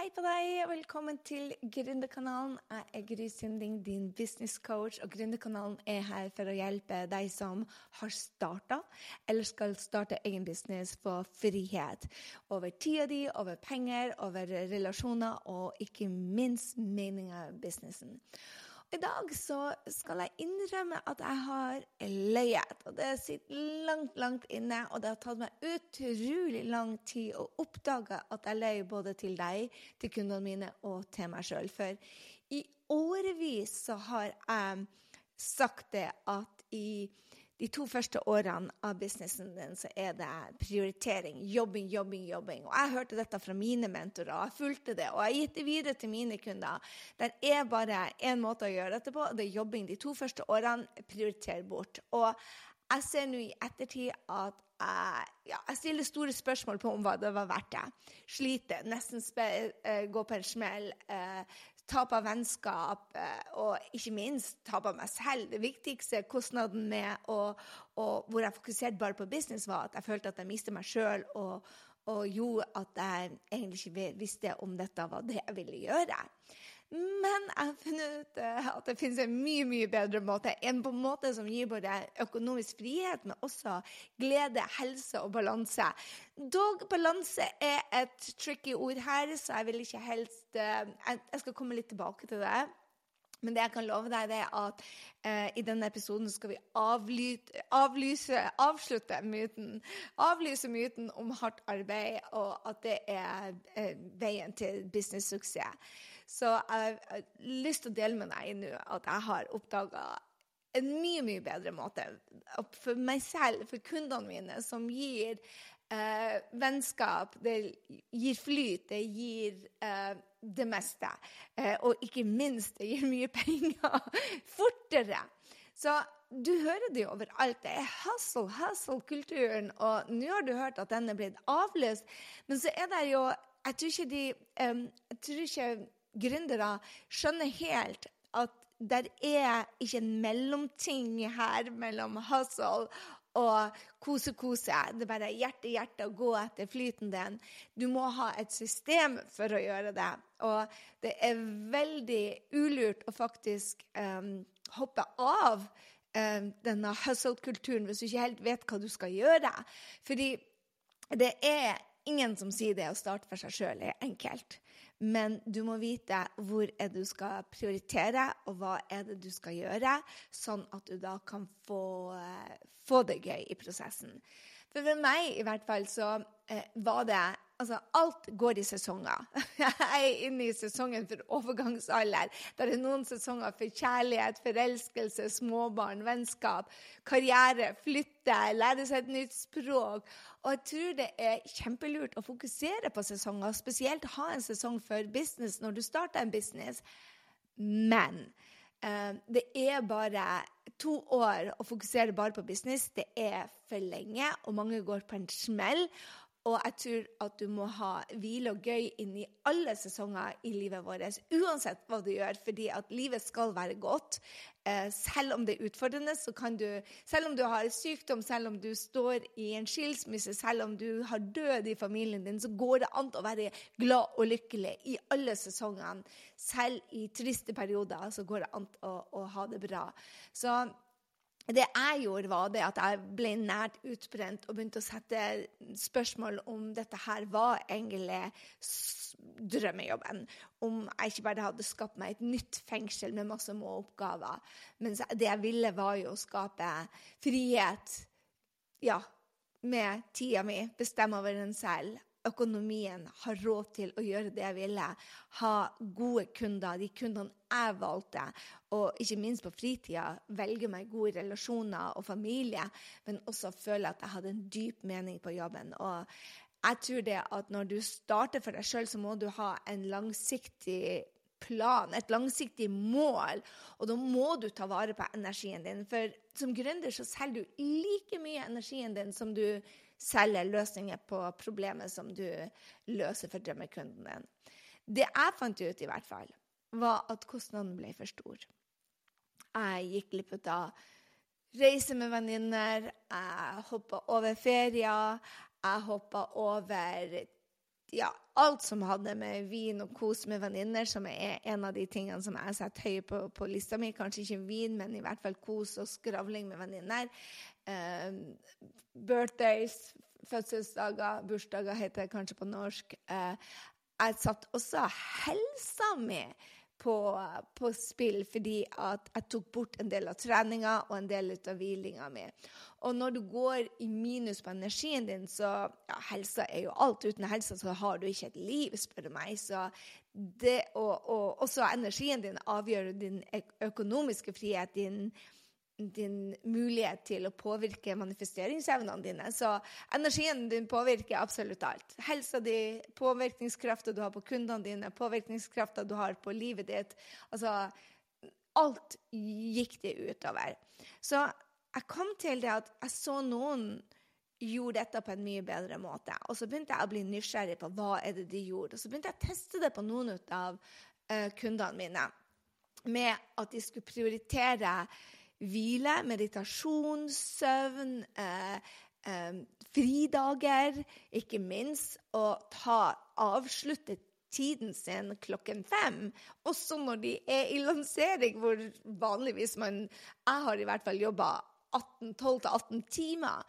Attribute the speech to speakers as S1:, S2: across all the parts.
S1: Hei på deg, og velkommen til Gründerkanalen. Jeg er Gry Sinding, din business coach, og Gründerkanalen er her for å hjelpe deg som har starta eller skal starte egen business for frihet. Over tida di, over penger, over relasjoner og ikke minst meninga av businessen. I dag så skal jeg innrømme at jeg har løyet. Og det sitter langt, langt inne, og det har tatt meg utrolig lang tid å oppdage at jeg løy både til deg, til kundene mine og til meg sjøl. For i årevis så har jeg sagt det at i de to første årene av businessen din så er det prioritering. Jobbing, jobbing, jobbing. Og jeg hørte dette fra mine mentorer, og jeg fulgte det. Og jeg har gitt det videre til mine kunder. Det er bare én måte å gjøre dette på, og det er jobbing. De to første årene, prioriter bort. Og jeg ser nå i ettertid at jeg, ja, jeg, stiller store spørsmål på om hva det var verdt det. Sliter, nesten spe, uh, gå på en smell. Tap av vennskap uh, og ikke minst tap av meg selv. Det viktigste kostnaden med å, og hvor jeg fokuserte bare på business, var at jeg følte at jeg mistet meg sjøl, og gjorde at jeg egentlig ikke visste om dette var det jeg ville gjøre. Men jeg har funnet ut eh, at det finnes en mye mye bedre måte. En på en måte som gir både økonomisk frihet, men også glede, helse og balanse. Dog balanse er et tricky ord her, så jeg vil ikke helst eh, Jeg skal komme litt tilbake til det. Men det jeg kan love deg, det er at eh, i denne episoden skal vi avlyte, avlyse, avslutte myten. Avlyse myten om hardt arbeid, og at det er eh, veien til business-suksess. Så jeg har lyst til å dele med deg nå at jeg har oppdaga en mye, mye bedre måte for meg selv, for kundene mine, som gir eh, vennskap, det gir flyt, det gir eh, det meste. Eh, og ikke minst, det gir mye penger fortere. Så du hører det jo overalt. Det er hustle, hustle-kulturen. Og nå har du hørt at den er blitt avlyst. Men så er det jo Jeg tror ikke de um, Jeg tror ikke gründere skjønner helt at det er ikke en mellomting her mellom hustle og kose-kose. Det er bare hjerte-hjerte å gå etter flyten din. Du må ha et system for å gjøre det. Og det er veldig ulurt å faktisk um, hoppe av um, denne hustle-kulturen hvis du ikke helt vet hva du skal gjøre. Fordi det er ingen som sier det å starte for seg sjøl er enkelt. Men du må vite hvor er det du skal prioritere, og hva er det du skal gjøre, sånn at du da kan få, eh, få det gøy i prosessen. For for meg i hvert fall så eh, var det Altså, alt går i sesonger. Jeg er inne i sesongen for overgangsalder. Der er noen sesonger for kjærlighet, forelskelse, småbarn, vennskap, karriere, flytte, lære seg et nytt språk. Og jeg tror det er kjempelurt å fokusere på sesonger, spesielt ha en sesong for business når du starter en business. Men uh, det er bare to år å fokusere bare på business. Det er for lenge, og mange går på en smell. Og jeg tror at du må ha hvile og gøy inn i alle sesonger i livet vårt, uansett hva du gjør, fordi at livet skal være godt. Eh, selv om det er utfordrende, så kan du Selv om du har sykdom, selv om du står i en skilsmisse, selv om du har død i familien din, så går det an å være glad og lykkelig i alle sesongene. Selv i triste perioder så går det an å, å ha det bra. Så det jeg gjorde, var det at jeg ble nært utbrent og begynte å sette spørsmål om dette her var egentlig drømmejobben. Om jeg ikke bare hadde skapt meg et nytt fengsel med masse må-oppgaver. Men det jeg ville, var jo å skape frihet. Ja, med tida mi. Bestemme over den selv økonomien, ha råd til å gjøre det jeg ville, ha gode kunder, de kundene jeg valgte, og ikke minst på fritida velge meg gode relasjoner og familie, men også føle at jeg hadde en dyp mening på jobben. Og jeg tror det at når du starter for deg sjøl, så må du ha en langsiktig plan, et langsiktig mål, og da må du ta vare på energien din. For som gründer så selger du like mye energien din som du selger løsninger på problemet som du løser for drømmekunden din. Det jeg fant ut, i hvert fall, var at kostnaden ble for stor. Jeg gikk glipp av reise med venninner, jeg hoppa over ferier, jeg hoppa over ja, alt som hadde med vin og kos med venninner, som er en av de tingene som jeg setter høye på, på, lista mi. Kanskje ikke vin, men i hvert fall kos og skravling med venninner. Uh, birthdays, fødselsdager, bursdager heter det kanskje på norsk. Uh, jeg satte også helsa mi på, på, spill fordi at jeg tok bort en del av treninga og en del av hvilinga mi. Og når du går i minus på energien din, så ja, Helsa er jo alt. Uten helsa så har du ikke et liv, spør du meg. Så det, og, og også energien din avgjør din økonomiske frihet, din din mulighet til å påvirke manifesteringsevnene dine. Så energien din påvirker absolutt alt. Helsa di, påvirkningskrafta du har på kundene dine, påvirkningskrafta du har på livet ditt. Altså Alt gikk det utover. Så jeg kom til det at jeg så noen gjorde dette på en mye bedre måte. Og så begynte jeg å bli nysgjerrig på hva er det de gjorde. Og så begynte jeg å teste det på noen av uh, kundene mine. Med at de skulle prioritere hvile, meditasjon, søvn, eh, eh, fridager, ikke minst, og ta avslutte tiden sin klokken fem. Også når de er i lansering, hvor vanligvis man Jeg har i hvert fall jobba 12-18 timer.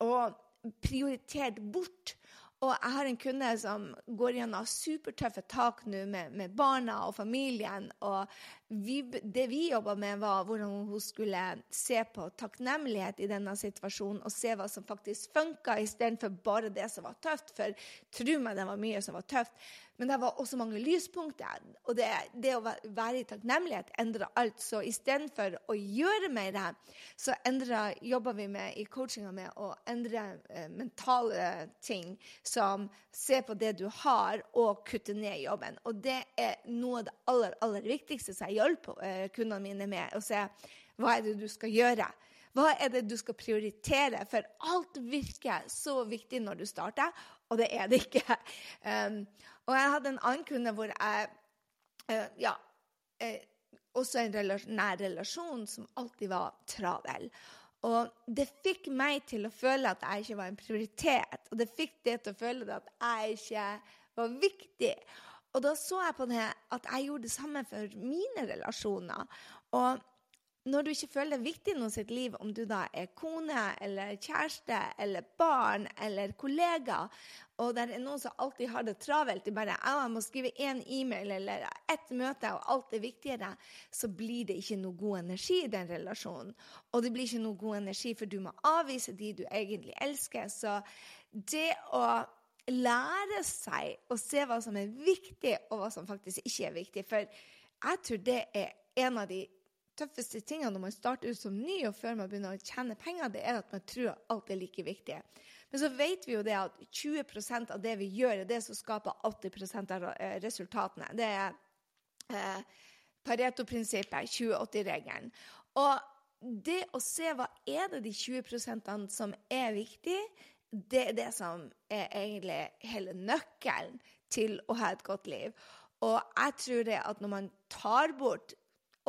S1: Og prioritert bort og jeg har en kunde som går gjennom supertøffe tak nå med, med, barna og familien. Og vi, det vi jobba med, var hvordan hun skulle se på takknemlighet i denne situasjonen og se hva som faktisk funka, istedenfor bare det som var tøft. For tro meg, det var mye som var tøft. Men det var også mange lyspunkter. Og det, det å være i takknemlighet endrer alt. Så istedenfor å gjøre mer, så endrer, jobber vi med, i coachinga med å endre eh, mentale ting. Som se på det du har, og kutte ned jobben. Og det er noe av det aller, aller viktigste som jeg hjelper eh, kundene mine med. Å se hva er det du skal gjøre. Hva er det du skal prioritere? For alt virker så viktig når du starter, og det er det ikke. Um, og jeg hadde en annen kunde hvor jeg uh, Ja. Uh, også en relasjon, nær relasjon som alltid var travel. Og det fikk meg til å føle at jeg ikke var en prioritet. Og det fikk det til å føle at jeg ikke var viktig. Og da så jeg på det at jeg gjorde det samme for mine relasjoner. Og når du ikke føler det viktig i sitt liv, om du da er kone eller kjæreste eller barn eller kollega, og det er noen som alltid har det travelt, de bare jeg må skrive én e-mail eller ett møte, og alt er viktigere, så blir det ikke noe god energi i den relasjonen. Og det blir ikke noe god energi, for du må avvise de du egentlig elsker. Så det å lære seg å se hva som er viktig, og hva som faktisk ikke er viktig For jeg tror det er en av de tøffeste tingene når man starter ut som ny og før man begynner å tjene penger, det er at man tror alt er like viktig. Men så vet vi jo det at 20% av det vi gjør, er det som skaper 80% av eh, resultatene. Det er eh, Pareto-prinsippet, 2080-regelen. Og det å se hva er det de 20% som er viktig, det er det som er egentlig hele nøkkelen til å ha et godt liv. Og jeg tror det at når man tar bort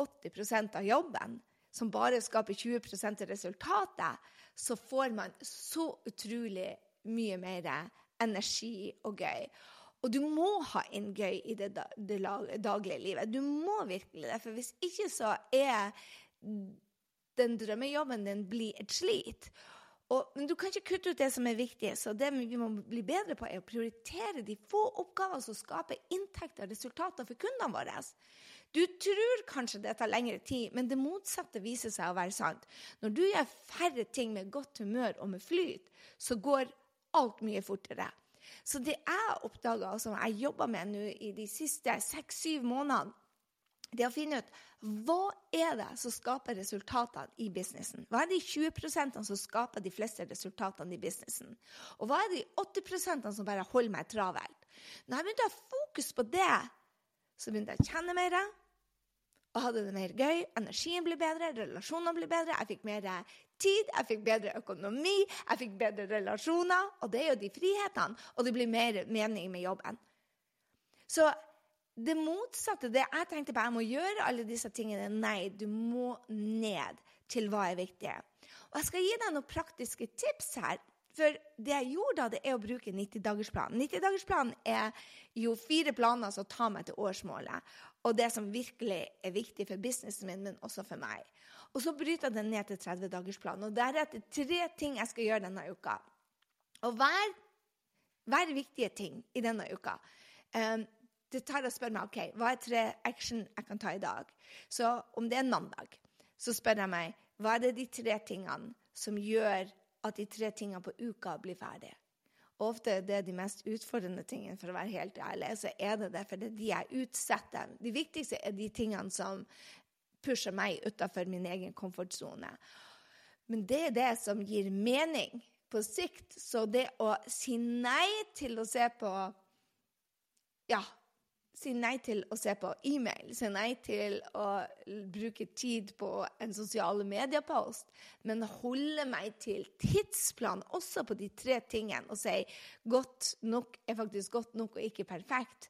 S1: 80% av jobben, som bare skaper 20% av resultatet, så får man så utrolig mye mer energi og gøy. Og du må ha inn gøy i det, daglige livet. Du må virkelig det. For hvis ikke så er den drømmejobben din blir et slit. Og, men du kan ikke kutte ut det som er viktig. Så det vi må bli bedre på, er å prioritere de få oppgavene som skaper inntekter og resultater for kundene våre. Du tror kanskje det tar lengre tid, men det motsatte viser seg å være sant. Når du gjør færre ting med godt humør og med flyt, så går alt mye fortere. Så det jeg oppdaga, som jeg jobba med nå i de siste seks-syv månedene, det å finne ut hva er det som skaper resultatene i businessen. Hva er de 20% som skaper de fleste resultatene i businessen? Og hva er de 80% som bare holder meg travelt? Når jeg begynte å ha fokus på det, så begynte jeg å kjenne mer og hadde det mer gøy. Energien ble bedre, relasjonene ble bedre. Jeg fikk mer tid, jeg fikk bedre økonomi, jeg fikk bedre relasjoner. Og det er jo de frihetene. Og det blir mer mening med jobben. Så det motsatte det jeg tenkte på, jeg må gjøre alle disse tingene. Nei, du må ned til hva er viktig. Og jeg skal gi deg noen praktiske tips her For det jeg gjorde da, det er å bruke 90-dagersplanen. 90-dagersplanen er jo fire planer som tar meg til årsmålet. Og det som virkelig er viktig for businessen min, men også for meg. Og så bryter jeg den ned til 30-dagersplanen. Og deretter tre ting jeg skal gjøre denne uka. Og hver, hver viktige ting i denne uka um, det tar å spørre meg ok, hva er tre action jeg kan ta i dag. Så om det er mandag, så spør jeg meg hva er det de tre tingene som gjør at de tre tingene på uka blir ferdig. Ofte er det de mest utfordrende tingene, for å være helt ærlig. Så er det det, for det er de jeg utsetter. De viktigste er de tingene som pusher meg utafor min egen komfortsone. Men det er det som gir mening på sikt. Så det å si nei til å se på ja, si nei til å se på e-mail, si nei til å bruke tid på en sosiale medier-post, men holde meg til tidsplan også på de tre tingene og si godt nok er faktisk godt nok og ikke perfekt.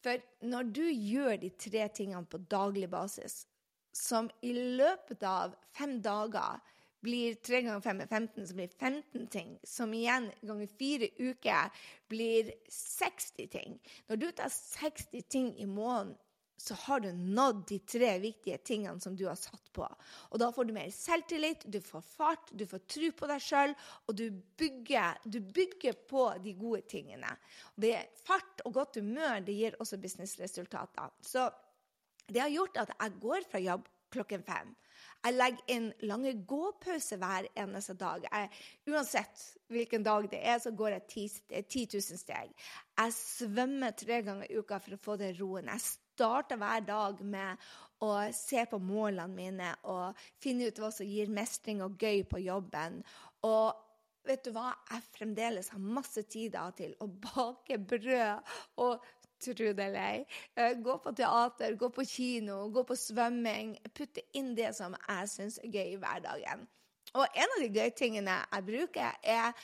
S1: For når du gjør de tre tingene på daglig basis, som i løpet av fem dager blir 3 ganger 5 er 15, som blir 15 ting. Som igjen ganger fire uker blir 60 ting. Når du tar 60 ting i måneden, så har du nådd de tre viktige tingene som du har satt på. Og da får du mer selvtillit, du får fart, du får tro på deg sjøl, og du bygger, du bygger, på de gode tingene. Det er Fart og godt humør det gir også businessresultater. Så det har gjort at jeg går fra jobb klokken fem. Jeg legger inn lange gåpauser hver eneste dag. Jeg, uansett hvilken dag det er, så går jeg 10, 10 000 steg. Jeg svømmer tre ganger i uka for å få den roen. Jeg starter hver dag med å se på målene mine og finne ut hva som gir mestring og gøy på jobben. Og vet du hva? Jeg fremdeles har masse tid til å bake brød og tro det eller ei. Eh, gå på teater, gå på kino, gå på svømming. Putte inn det som jeg syns er gøy i hverdagen. Og en av de gøye tingene jeg bruker, er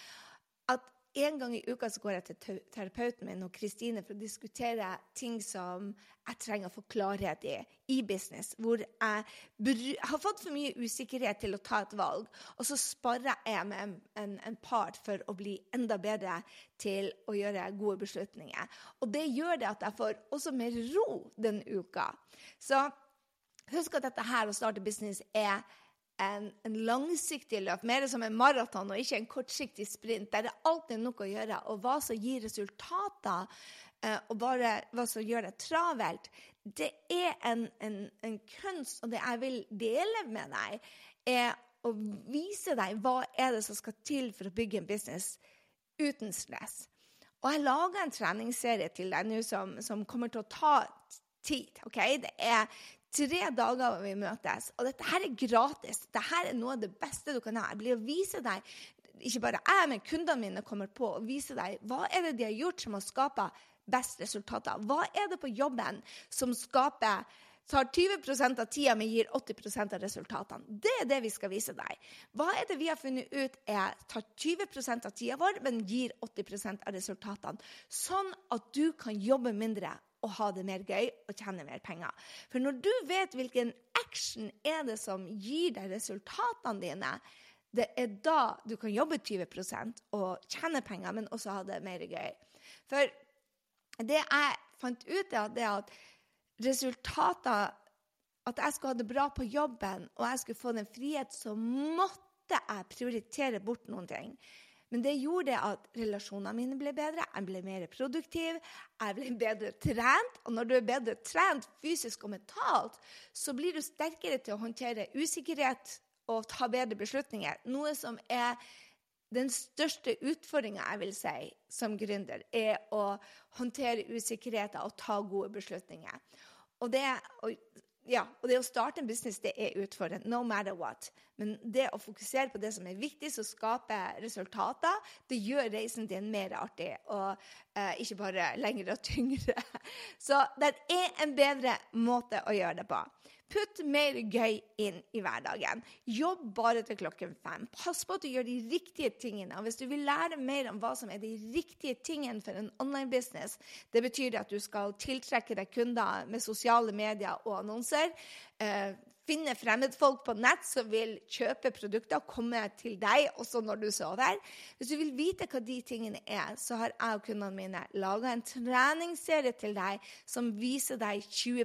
S1: en gang i uka så går jeg til terapeuten min og Kristine for å diskutere ting som jeg trenger å få klarhet i i business. Hvor jeg har fått for mye usikkerhet til å ta et valg. Og så sparer jeg med en, en, en part for å bli enda bedre til å gjøre gode beslutninger. Og det gjør det at jeg får også mer ro den uka. Så husk at dette her å starte business er en, en, langsiktig løp, mer som en maraton og ikke en kortsiktig sprint, der det alltid er noe å gjøre. Og hva som gir resultater, eh, og bare hva som gjør det travelt, det er en, en, en, kunst. Og det jeg vil dele med deg, er å vise deg hva er det som skal til for å bygge en business uten stress. Og jeg lager en treningsserie til deg nå som, som kommer til å ta tid. Okay? Det er tre dager hvor vi møtes. Og dette her er gratis. Dette er noe av det beste du kan ha. Jeg blir å vise deg, ikke bare jeg, men kundene mine kommer på, å vise deg hva er det de har gjort som har skapt best resultater. Hva er det på jobben som skaper tar 20% av tida, men gir 80% av resultatene. Det er det vi skal vise deg. Hva er det vi har funnet ut er tar 20% av tida vår, men gir 80% av resultatene? Sånn at du kan jobbe mindre og ha det mer gøy og tjene mer penger. For når du vet hvilken action er det som gir deg resultatene dine, det er da du kan jobbe 20% og tjene penger, men også ha det mer gøy. For det jeg fant ut, er at resultater At jeg skulle ha det bra på jobben, og jeg skulle få den frihet, så måtte jeg prioritere bort noen ting. Men det gjorde at relasjonene mine ble bedre, jeg ble mer produktiv, jeg ble bedre trent. Og når du er bedre trent fysisk og mentalt, så blir du sterkere til å håndtere usikkerhet og ta bedre beslutninger. Noe som er den største utfordringa jeg vil si som gründer, er å håndtere usikkerheter og ta gode beslutninger. Og det, og ja, og det å starte en business det er utfordrende, no matter what. Men det å fokusere på det som er viktig, som skaper resultater, det gjør reisen din mer artig og eh, ikke bare lengre og tyngre. Så det er en bedre måte å gjøre det på. Putt mer gøy inn i hverdagen. Jobb bare til klokken fem. Pass på at du gjør de riktige tingene. Og hvis du vil lære mer om hva som er de riktige tingene for en online business, det betyr at du skal tiltrekke deg kunder med sosiale medier og annonser. Eh, finne fremmedfolk på nett som vil kjøpe produkter og komme til deg også når du sover. Hvis du vil vite hva de tingene er, så har jeg og kundene mine laga en treningsserie til deg som viser deg 20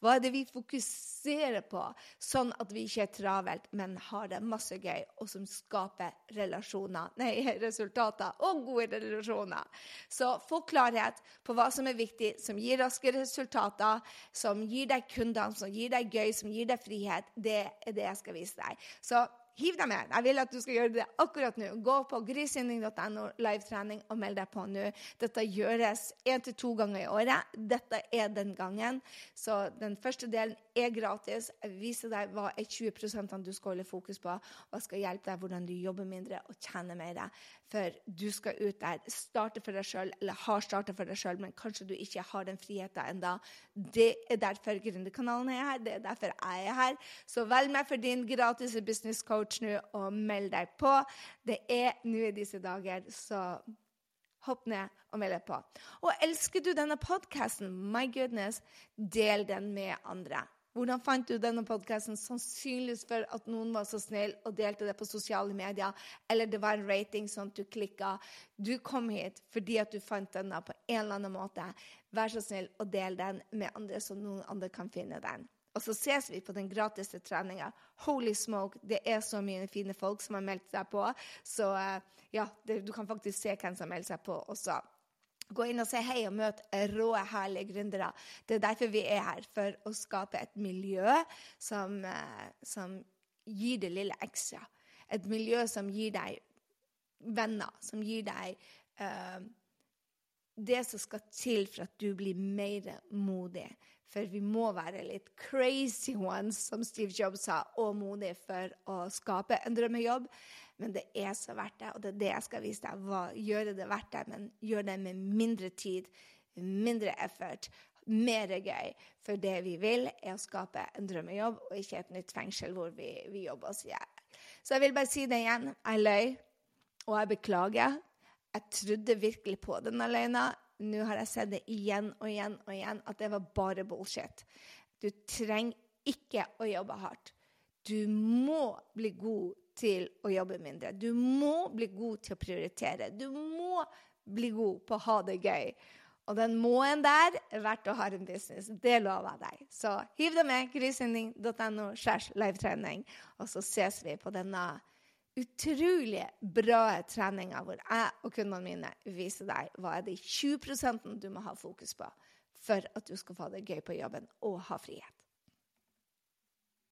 S1: Hva er det vi fokuserer på, sånn at vi ikke er travelt, men har det masse gøy, og som skaper relasjoner, nei, resultater og gode relasjoner. Så få klarhet på hva som er viktig, som gir raske resultater, som gir deg kundene, som gir deg gøy, som gir deg frihet. Det er det jeg skal vise deg. Så hiv deg med. Jeg vil at du skal gjøre det akkurat nå. Gå på grisynding.no livetrening og meld deg på nå. Dette gjøres én til to ganger i året. Dette er den gangen. Så den første delen er gratis. Jeg viser deg hva er 20% du skal holde fokus på, og jeg skal hjelpe deg hvordan du jobber mindre og tjener mer. For du skal ut der, starte for deg sjøl, eller har starta for deg sjøl, men kanskje du ikke har den friheten enda. Det er derfor Gründerkanalen er her. Det er derfor jeg er her. Så velg meg for din gratis business coach nå, og meld deg på. Det er nå i disse dager, så hopp ned og meld deg på. Og elsker du denne podkasten, my goodness, del den med andre. Hvordan fant du denne podkasten? Sannsynligvis for at noen var så snill og delte det på sosiale medier, eller det var en rating sånn at du klikka. Du kom hit fordi at du fant denne på en eller annen måte. Vær så snill og del den med andre, så noen andre kan finne den. Og så ses vi på den gratis treninga. Holy smoke, det er så mye fine folk som har meldt seg på. Så eh, ja, det, du kan faktisk se hvem som melder seg på også. Gå inn og si hei og møt rå, herlige gründere. Det er derfor vi er her, for å skape et miljø som, eh, som gir det lille ekstra. Et miljø som gir deg venner, som gir deg uh, det som skal til for at du blir mer modig. For vi må være litt crazy ones, som Steve Jobs sa, og modige for å skape en drømmejobb. Men det er så verdt det, og det er det jeg skal vise deg. Hva, gjøre det verdt det, men gjør det med mindre tid, mindre effort, mer gøy. For det vi vil, er å skape en drømmejobb, og ikke et nytt fengsel hvor vi, vi jobber oss i hjel. Så jeg vil bare si det igjen. Jeg løy, og jeg beklager. Jeg trodde virkelig på den alene. Nå har jeg sett det igjen og igjen og igjen at det var bare bullshit. Du trenger ikke å jobbe hardt. Du må bli god til å jobbe mindre. Du må bli god til å prioritere. Du må bli god på å ha det gøy. Og den må-en der er verdt å ha en business. Det lover jeg deg. Så hiv deg med grysynding.no livetrening, og så ses vi på denne utrolig bra treninga hvor jeg og kundene mine viser deg hva er de 20% du må ha fokus på for at du skal få det gøy på jobben og ha frihet.